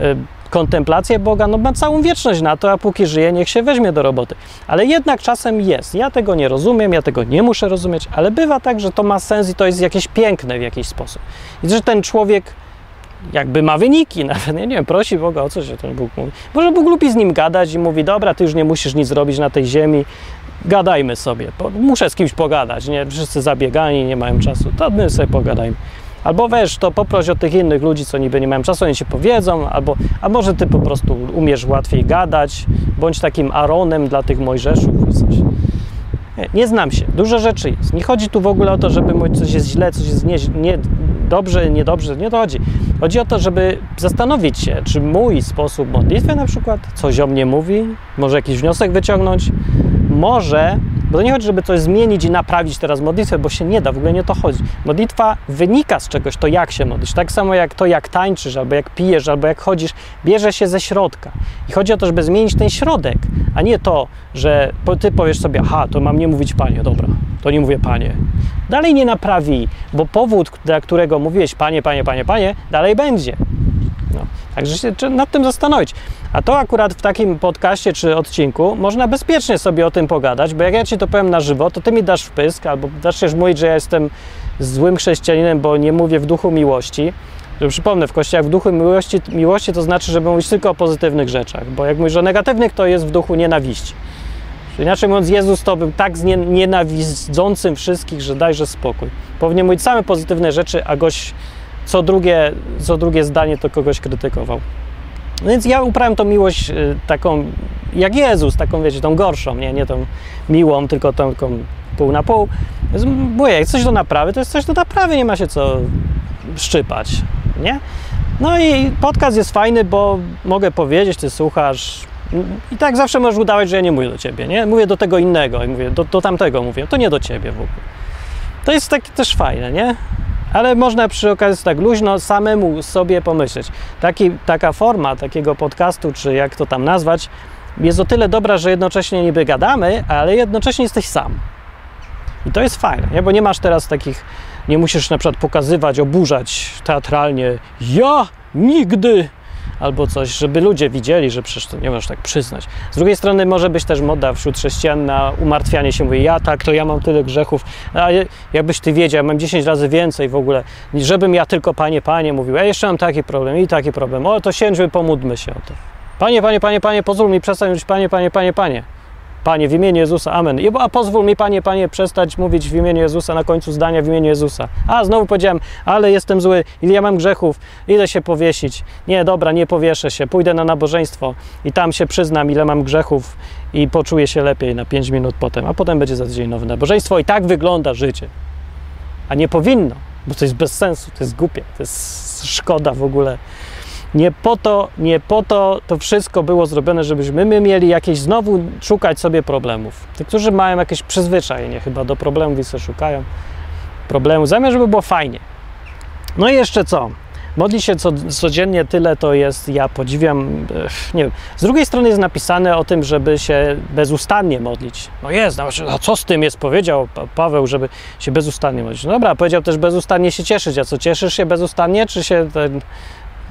y, kontemplację Boga, no ma całą wieczność na to, a póki żyje, niech się weźmie do roboty. Ale jednak czasem jest. Ja tego nie rozumiem, ja tego nie muszę rozumieć, ale bywa tak, że to ma sens i to jest jakieś piękne w jakiś sposób. I że ten człowiek jakby ma wyniki, nawet nie wiem, prosi Boga o co się ten Bóg mówi. Może Bóg lubi z nim gadać i mówi, dobra, ty już nie musisz nic robić na tej ziemi, gadajmy sobie, muszę z kimś pogadać, nie, wszyscy zabiegani, nie mają czasu, to my sobie pogadajmy. Albo weź, to poproś od tych innych ludzi, co niby nie mają czasu, oni ci powiedzą, albo, a może ty po prostu umiesz łatwiej gadać, bądź takim Aaronem dla tych Mojżeszów coś. Nie, znam się, dużo rzeczy jest. Nie chodzi tu w ogóle o to, żeby mówić, coś jest źle, coś jest nie, nie, dobrze, niedobrze, nie to chodzi. Chodzi o to, żeby zastanowić się, czy mój sposób modlitwy na przykład coś o mnie mówi, może jakiś wniosek wyciągnąć, może bo to nie chodzi, żeby coś zmienić i naprawić teraz modlitwę, bo się nie da, w ogóle nie to chodzi. Modlitwa wynika z czegoś, to jak się modlisz. Tak samo jak to, jak tańczysz, albo jak pijesz, albo jak chodzisz, bierze się ze środka. I chodzi o to, żeby zmienić ten środek, a nie to, że ty powiesz sobie, aha, to mam nie mówić panie, dobra, to nie mówię panie. Dalej nie naprawi, bo powód, dla którego mówiłeś panie, panie, panie, panie, dalej będzie. No. Także się nad tym zastanowić. A to akurat w takim podcaście czy odcinku można bezpiecznie sobie o tym pogadać, bo jak ja ci to powiem na żywo, to ty mi dasz wpysk albo zaczniesz mówić, że ja jestem złym chrześcijaninem, bo nie mówię w duchu miłości. Że przypomnę, w kościołach w duchu miłości, miłości to znaczy, żeby mówić tylko o pozytywnych rzeczach, bo jak mówisz o negatywnych, to jest w duchu nienawiści. Inaczej mówiąc, Jezus to był tak nienawidzącym wszystkich, że dajże spokój. Powinien mówić same pozytywne rzeczy, a goś co drugie, co drugie zdanie to kogoś krytykował. No więc ja uprawiam tą miłość y, taką, jak Jezus, taką, wiecie, tą gorszą, nie, nie tą miłą, tylko tą pół na pół. Mówię, jak coś do naprawy, to jest coś do naprawy, nie ma się co szczypać, nie? No i podcast jest fajny, bo mogę powiedzieć, ty słuchasz i tak zawsze możesz udawać, że ja nie mówię do ciebie, nie? Mówię do tego innego mówię, do, do tamtego mówię, to nie do ciebie w ogóle. To jest takie też fajne, nie? Ale można przy okazji tak luźno samemu sobie pomyśleć. Taki, taka forma takiego podcastu, czy jak to tam nazwać, jest o tyle dobra, że jednocześnie niby gadamy, ale jednocześnie jesteś sam. I to jest fajne, nie? bo nie masz teraz takich, nie musisz na przykład pokazywać, oburzać teatralnie, ja nigdy albo coś, żeby ludzie widzieli, że przecież to nie możesz tak przyznać. Z drugiej strony może być też moda wśród chrześcijan na umartwianie się, mówi, ja tak, to ja mam tyle grzechów, a jakbyś ty wiedział, mam 10 razy więcej w ogóle, żebym ja tylko panie, panie mówił, ja jeszcze mam taki problem i taki problem, o to siędźmy, pomódlmy się o to. Panie, panie, panie, panie, pozwól mi przestań mówić panie, panie, panie, panie. Panie, w imieniu Jezusa, amen. A pozwól mi, Panie, Panie, przestać mówić w imieniu Jezusa na końcu zdania w imieniu Jezusa. A, znowu powiedziałem, ale jestem zły, ile ja mam grzechów, idę się powiesić. Nie, dobra, nie powieszę się, pójdę na nabożeństwo i tam się przyznam, ile mam grzechów i poczuję się lepiej na 5 minut potem, a potem będzie za tydzień nowe nabożeństwo i tak wygląda życie. A nie powinno, bo to jest bez sensu, to jest głupie, to jest szkoda w ogóle nie po to, nie po to to wszystko było zrobione, żebyśmy my mieli jakieś znowu szukać sobie problemów. Tych, którzy mają jakieś przyzwyczajenie chyba do problemów i sobie szukają problemu, zamiast żeby było fajnie. No i jeszcze co? Modli się co, codziennie tyle, to jest, ja podziwiam, nie wiem. Z drugiej strony jest napisane o tym, żeby się bezustannie modlić. No jest, no, co z tym jest, powiedział Paweł, żeby się bezustannie modlić. No dobra, powiedział też bezustannie się cieszyć. A co, cieszysz się bezustannie, czy się ten,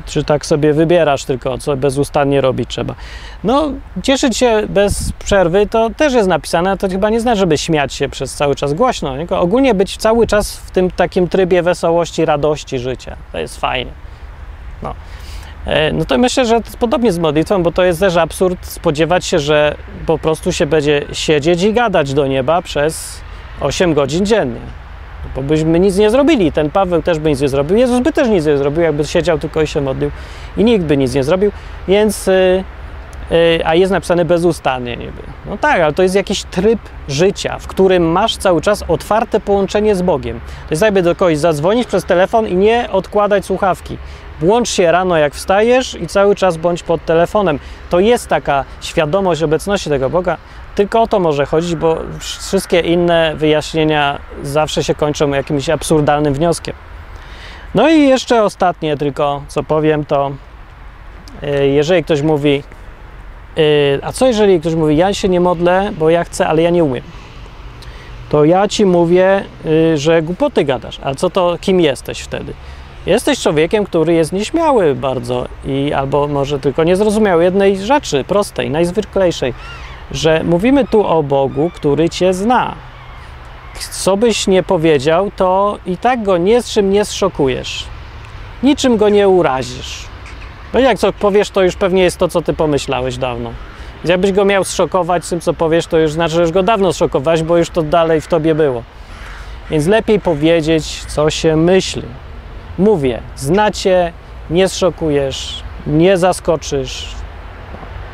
czy tak sobie wybierasz tylko, co bezustannie robić trzeba. No, cieszyć się bez przerwy to też jest napisane, to chyba nie znaczy, żeby śmiać się przez cały czas głośno. Nie? Ogólnie być cały czas w tym takim trybie wesołości, radości życia. To jest fajnie. No. E, no to myślę, że to podobnie z modlitwą, bo to jest też absurd spodziewać się, że po prostu się będzie siedzieć i gadać do nieba przez 8 godzin dziennie bo byśmy nic nie zrobili. Ten Paweł też by nic nie zrobił. Jezus by też nic nie zrobił, jakby siedział tylko i się modlił. I nikt by nic nie zrobił. Więc, yy, a jest napisane bezustannie niby. No tak, ale to jest jakiś tryb życia, w którym masz cały czas otwarte połączenie z Bogiem. To jest jakby do kogoś zadzwonić przez telefon i nie odkładać słuchawki. Błącz się rano, jak wstajesz, i cały czas bądź pod telefonem. To jest taka świadomość obecności tego Boga. Tylko o to może chodzić, bo wszystkie inne wyjaśnienia zawsze się kończą jakimś absurdalnym wnioskiem. No i jeszcze ostatnie, tylko co powiem, to yy, jeżeli ktoś mówi, yy, a co jeżeli ktoś mówi, ja się nie modlę, bo ja chcę, ale ja nie umiem to ja ci mówię, y, że głupoty gadasz. A co to, kim jesteś wtedy? Jesteś człowiekiem, który jest nieśmiały bardzo i albo może tylko nie zrozumiał jednej rzeczy, prostej, najzwyklejszej, że mówimy tu o Bogu, który cię zna. Co byś nie powiedział, to i tak go niczym nie zszokujesz. Niczym go nie urazisz. Bo jak co powiesz, to już pewnie jest to, co ty pomyślałeś dawno. Jakbyś go miał zszokować tym, co powiesz, to już znaczy, że już go dawno zszokowałeś, bo już to dalej w tobie było. Więc lepiej powiedzieć, co się myśli. Mówię, znacie, nie zszokujesz, nie zaskoczysz,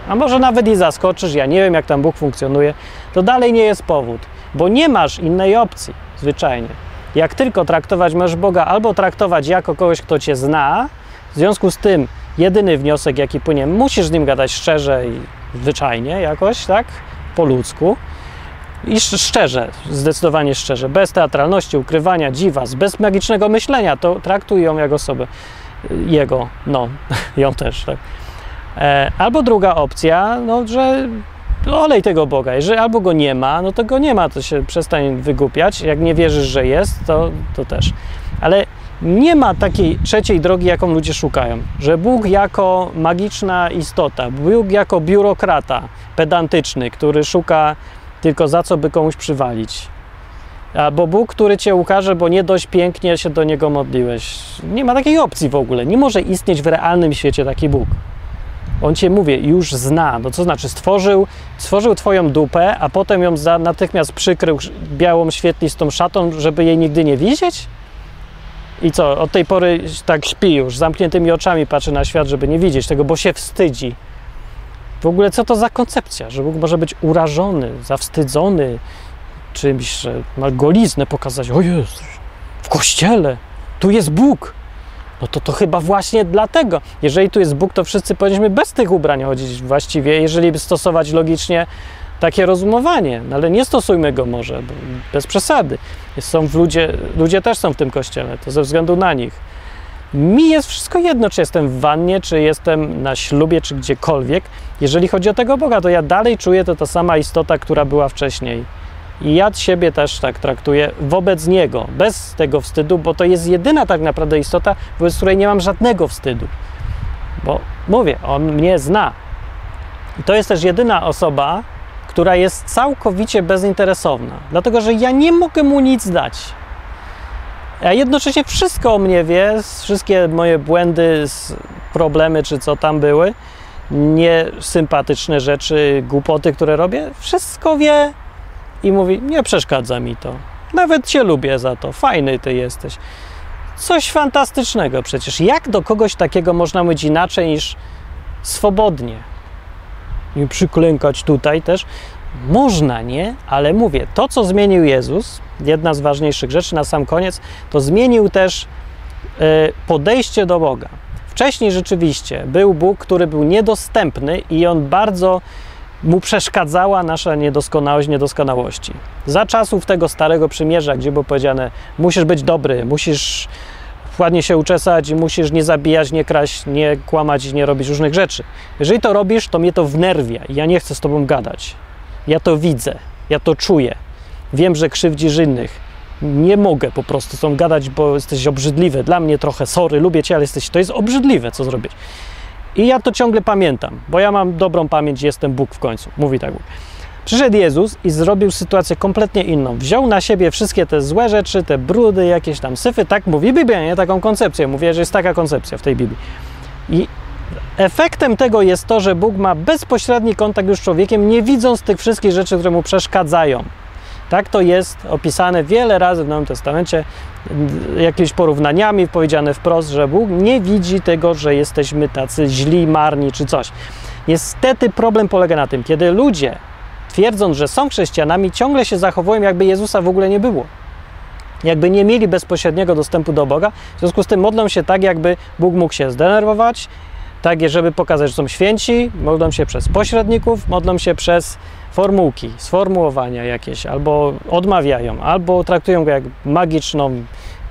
a może nawet i zaskoczysz, ja nie wiem, jak tam Bóg funkcjonuje, to dalej nie jest powód, bo nie masz innej opcji, zwyczajnie. Jak tylko traktować masz Boga, albo traktować jako kogoś, kto cię zna, w związku z tym jedyny wniosek, jaki płynie, musisz z nim gadać szczerze i zwyczajnie jakoś, tak? Po ludzku. I szczerze, zdecydowanie szczerze, bez teatralności, ukrywania, dziwas, bez magicznego myślenia, to traktuj ją jak osobę. Jego, no, ją też, tak. E, albo druga opcja, no, że olej tego Boga. Jeżeli albo go nie ma, no to go nie ma, to się przestań wygłupiać. Jak nie wierzysz, że jest, to, to też. Ale nie ma takiej trzeciej drogi, jaką ludzie szukają. Że Bóg jako magiczna istota, Bóg jako biurokrata pedantyczny, który szuka tylko za co by komuś przywalić. Albo Bóg, który cię ukaże, bo nie dość pięknie się do niego modliłeś. Nie ma takiej opcji w ogóle. Nie może istnieć w realnym świecie taki Bóg. On cię, mówię, już zna. No co znaczy, stworzył, stworzył twoją dupę, a potem ją za, natychmiast przykrył białą, świetlistą szatą, żeby jej nigdy nie widzieć? I co, od tej pory tak śpi już, zamkniętymi oczami patrzy na świat, żeby nie widzieć tego, bo się wstydzi. W ogóle co to za koncepcja, że Bóg może być urażony, zawstydzony czymś, że ma goliznę pokazać. O Jezus, w kościele, tu jest Bóg. No to to chyba właśnie dlatego. Jeżeli tu jest Bóg, to wszyscy powinniśmy bez tych ubrań chodzić właściwie, jeżeli stosować logicznie takie rozumowanie, no ale nie stosujmy go może, bez przesady. Są w ludzie, ludzie też są w tym kościele, to ze względu na nich. Mi jest wszystko jedno, czy jestem w wannie, czy jestem na ślubie, czy gdziekolwiek. Jeżeli chodzi o tego Boga, to ja dalej czuję to ta sama istota, która była wcześniej. I ja siebie też tak traktuję wobec Niego, bez tego wstydu, bo to jest jedyna tak naprawdę istota, wobec której nie mam żadnego wstydu. Bo mówię, On mnie zna. I to jest też jedyna osoba, która jest całkowicie bezinteresowna, dlatego że ja nie mogę mu nic dać. A jednocześnie wszystko o mnie wie, wszystkie moje błędy, problemy czy co tam były, niesympatyczne rzeczy, głupoty, które robię, wszystko wie i mówi: Nie przeszkadza mi to. Nawet cię lubię za to, fajny ty jesteś. Coś fantastycznego przecież. Jak do kogoś takiego można mówić inaczej niż swobodnie? i przyklękać tutaj też. Można, nie? Ale mówię, to co zmienił Jezus, jedna z ważniejszych rzeczy na sam koniec, to zmienił też e, podejście do Boga. Wcześniej rzeczywiście był Bóg, który był niedostępny i on bardzo mu przeszkadzała nasza niedoskonałość, niedoskonałości. Za czasów tego starego przymierza, gdzie było powiedziane, musisz być dobry, musisz ładnie się uczesać musisz nie zabijać, nie kraść, nie kłamać nie robić różnych rzeczy. Jeżeli to robisz, to mnie to wnerwia ja nie chcę z tobą gadać. Ja to widzę, ja to czuję. Wiem, że krzywdzisz innych. Nie mogę po prostu z tobą gadać, bo jesteś obrzydliwy. Dla mnie trochę, sorry, lubię cię, ale jesteś, to jest obrzydliwe, co zrobić. I ja to ciągle pamiętam, bo ja mam dobrą pamięć, jestem Bóg w końcu. Mówi tak Bóg. Przyszedł Jezus i zrobił sytuację kompletnie inną. Wziął na siebie wszystkie te złe rzeczy, te brudy, jakieś tam syfy. Tak mówi Biblia, nie? Taką koncepcję. Mówię, że jest taka koncepcja w tej Biblii. I efektem tego jest to, że Bóg ma bezpośredni kontakt już z człowiekiem, nie widząc tych wszystkich rzeczy, które mu przeszkadzają. Tak to jest opisane wiele razy w Nowym Testamencie, jakimiś porównaniami powiedziane wprost, że Bóg nie widzi tego, że jesteśmy tacy źli, marni czy coś. Niestety problem polega na tym, kiedy ludzie twierdząc, że są chrześcijanami, ciągle się zachowują, jakby Jezusa w ogóle nie było. jakby nie mieli bezpośredniego dostępu do Boga, w związku z tym modlą się tak, jakby Bóg mógł się zdenerwować, tak, żeby pokazać, że są święci, modlą się przez pośredników, modlą się przez formułki, sformułowania jakieś, albo odmawiają, albo traktują go jak magiczną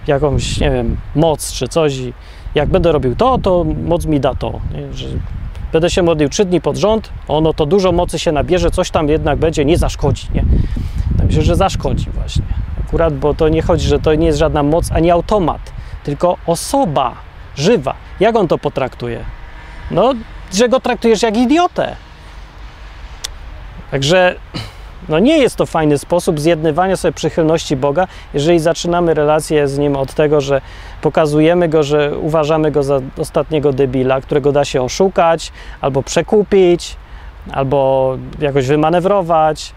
jakąś, nie wiem, moc czy coś i jak będę robił to, to moc mi da to. Będę się modlił trzy dni pod rząd, ono to dużo mocy się nabierze, coś tam jednak będzie, nie zaszkodzi, nie? Ja myślę, że zaszkodzi właśnie. Akurat, bo to nie chodzi, że to nie jest żadna moc ani automat, tylko osoba żywa. Jak on to potraktuje? No, że go traktujesz jak idiotę. Także no nie jest to fajny sposób zjednywania sobie przychylności Boga, jeżeli zaczynamy relację z Nim od tego, że pokazujemy Go, że uważamy Go za ostatniego debila, którego da się oszukać, albo przekupić, albo jakoś wymanewrować,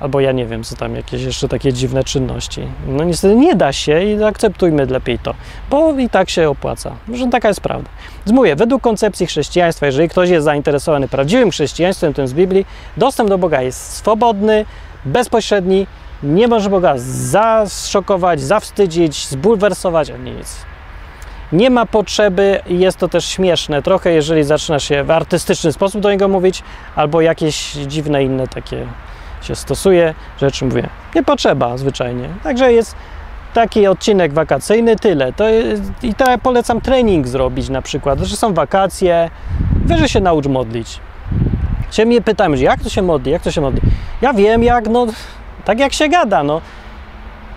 albo ja nie wiem, co tam, jakieś jeszcze takie dziwne czynności. No niestety nie da się i akceptujmy lepiej to, bo i tak się opłaca. Że taka jest prawda. Zmówię, według koncepcji chrześcijaństwa, jeżeli ktoś jest zainteresowany prawdziwym chrześcijaństwem, tym z Biblii, dostęp do Boga jest swobodny, bezpośredni, nie może Boga zaszokować, zawstydzić, zbulwersować, ani nic. Nie ma potrzeby i jest to też śmieszne trochę, jeżeli zaczyna się w artystyczny sposób do niego mówić, albo jakieś dziwne inne takie się stosuje, rzeczy mówię, nie potrzeba zwyczajnie. Także jest taki odcinek wakacyjny, tyle. To jest, I ja polecam trening zrobić na przykład, że są wakacje, że się naucz modlić. Się mnie pytają, jak to się modli, jak to się modli. Ja wiem jak, no, tak jak się gada, no.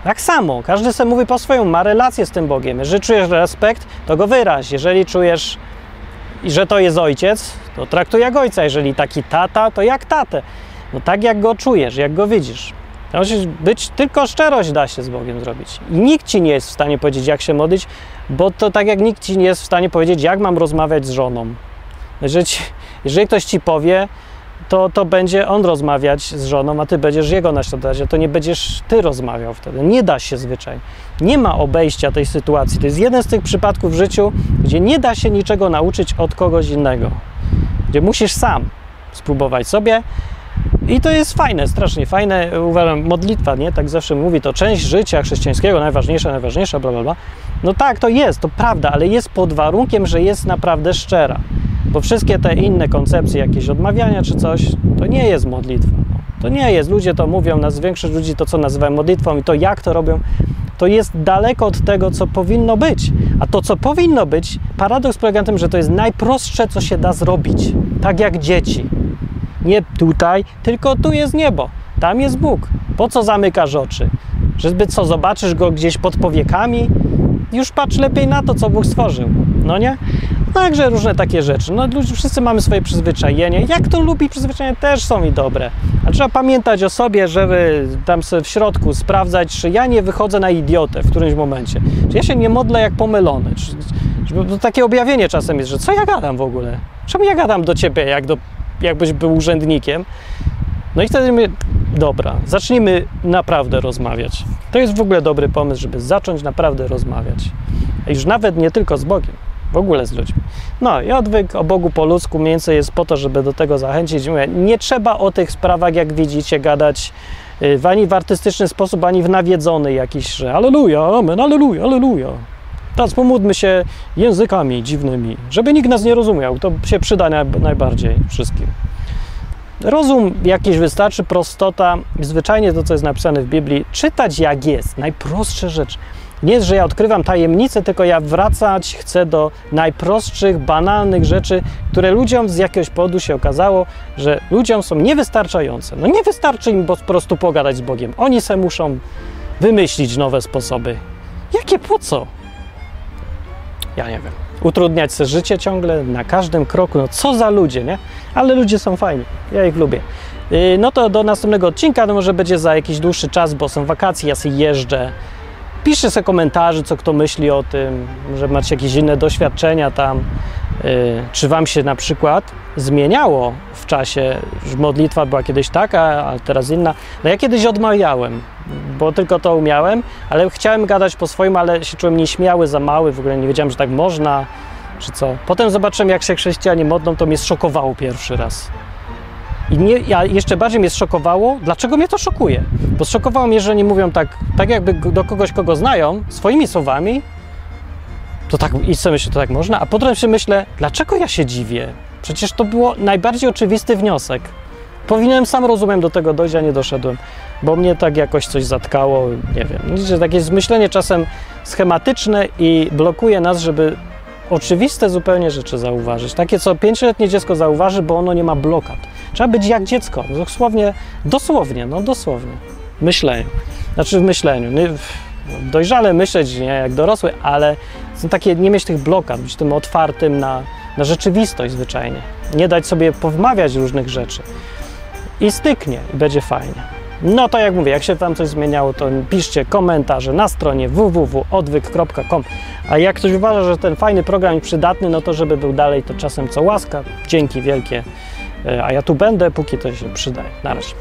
Tak samo, każdy sobie mówi po swoją, ma relację z tym Bogiem. Jeżeli czujesz respekt, to go wyraź. Jeżeli czujesz, że to jest ojciec, to traktuj jak ojca. Jeżeli taki tata, to jak tatę. No tak jak go czujesz, jak go widzisz. Musisz być, tylko szczerość da się z Bogiem zrobić. I nikt ci nie jest w stanie powiedzieć, jak się modlić, bo to tak jak nikt ci nie jest w stanie powiedzieć, jak mam rozmawiać z żoną. Jeżeli, ci, jeżeli ktoś ci powie, to, to będzie on rozmawiać z żoną, a ty będziesz jego naśladować, a to nie będziesz ty rozmawiał wtedy. Nie da się zwyczaj. Nie ma obejścia tej sytuacji. To jest jeden z tych przypadków w życiu, gdzie nie da się niczego nauczyć od kogoś innego. Gdzie musisz sam spróbować sobie i to jest fajne, strasznie fajne. Uważam, modlitwa, nie? Tak zawsze mówi, to część życia chrześcijańskiego, najważniejsza, najważniejsza, bla, bla, bla. No tak, to jest, to prawda, ale jest pod warunkiem, że jest naprawdę szczera. Bo wszystkie te inne koncepcje, jakieś odmawiania czy coś, to nie jest modlitwa. To nie jest. Ludzie to mówią, nas większość ludzi to, co nazywają modlitwą i to, jak to robią, to jest daleko od tego, co powinno być. A to, co powinno być, paradoks polega na tym, że to jest najprostsze, co się da zrobić. Tak jak dzieci nie tutaj, tylko tu jest niebo, tam jest Bóg. Po co zamykasz oczy? Żeby co, zobaczysz go gdzieś pod powiekami? Już patrz lepiej na to, co Bóg stworzył, no nie? Także różne takie rzeczy. No, wszyscy mamy swoje przyzwyczajenie. Jak to lubi przyzwyczajenia, też są i dobre. A trzeba pamiętać o sobie, żeby tam sobie w środku sprawdzać, czy ja nie wychodzę na idiotę w którymś momencie. Czy ja się nie modlę jak pomylony. Czy, czy, takie objawienie czasem jest, że co ja gadam w ogóle? Czemu ja gadam do ciebie jak do jakbyś był urzędnikiem. No i wtedy my, dobra, zacznijmy naprawdę rozmawiać. To jest w ogóle dobry pomysł, żeby zacząć naprawdę rozmawiać. Już nawet nie tylko z Bogiem, w ogóle z ludźmi. No i odwyk o Bogu po ludzku mniej więcej jest po to, żeby do tego zachęcić. Mówię, nie trzeba o tych sprawach, jak widzicie, gadać y, ani w artystyczny sposób, ani w nawiedzony jakiś, że aleluja, amen, aleluja, aleluja. Teraz pomódlmy się językami dziwnymi, żeby nikt nas nie rozumiał. To się przyda najbardziej wszystkim. Rozum jakiś wystarczy, prostota, zwyczajnie to, co jest napisane w Biblii, czytać jak jest, najprostsze rzeczy. Nie jest, że ja odkrywam tajemnicę, tylko ja wracać chcę do najprostszych, banalnych rzeczy, które ludziom z jakiegoś powodu się okazało, że ludziom są niewystarczające. No nie wystarczy im po prostu pogadać z Bogiem. Oni se muszą wymyślić nowe sposoby. Jakie po co? Ja nie wiem, utrudniać sobie życie ciągle, na każdym kroku, no co za ludzie, nie? Ale ludzie są fajni, ja ich lubię. Y, no to do następnego odcinka, no może będzie za jakiś dłuższy czas, bo są wakacje, ja sobie jeżdżę. Piszcie sobie komentarze, co kto myśli o tym, że macie jakieś inne doświadczenia tam. Y, czy Wam się na przykład zmieniało w czasie, że modlitwa była kiedyś taka, a teraz inna? No ja kiedyś odmawiałem, bo tylko to umiałem, ale chciałem gadać po swoim, ale się czułem nieśmiały, za mały, w ogóle nie wiedziałem, że tak można, czy co. Potem zobaczyłem, jak się chrześcijanie modlą, to mnie zszokowało pierwszy raz. I nie, jeszcze bardziej mnie zszokowało, dlaczego mnie to szokuje. Bo zszokowało mnie, że oni mówią tak, tak jakby do kogoś, kogo znają, swoimi słowami, to tak, i sobie myślę, to tak można, a potem się myślę, dlaczego ja się dziwię? Przecież to było najbardziej oczywisty wniosek. Powinienem sam rozumiem do tego dojść, a nie doszedłem, bo mnie tak jakoś coś zatkało, nie wiem. Widzicie, Takie jest myślenie czasem schematyczne i blokuje nas, żeby oczywiste zupełnie rzeczy zauważyć. Takie, co pięcioletnie dziecko zauważy, bo ono nie ma blokad. Trzeba być jak dziecko, dosłownie, dosłownie, no dosłownie. Myśleniu. Znaczy w myśleniu. Dojrzale myśleć, nie jak dorosły, ale są takie, nie mieć tych blokad, być tym otwartym na, na rzeczywistość zwyczajnie. Nie dać sobie powmawiać różnych rzeczy. I styknie, będzie fajnie. No to jak mówię, jak się Wam coś zmieniało, to piszcie komentarze na stronie www.odwyk.com. A jak ktoś uważa, że ten fajny program jest przydatny, no to żeby był dalej, to czasem co łaska. Dzięki wielkie. E, A ja tu będę, póki to się przydaje. Na razie.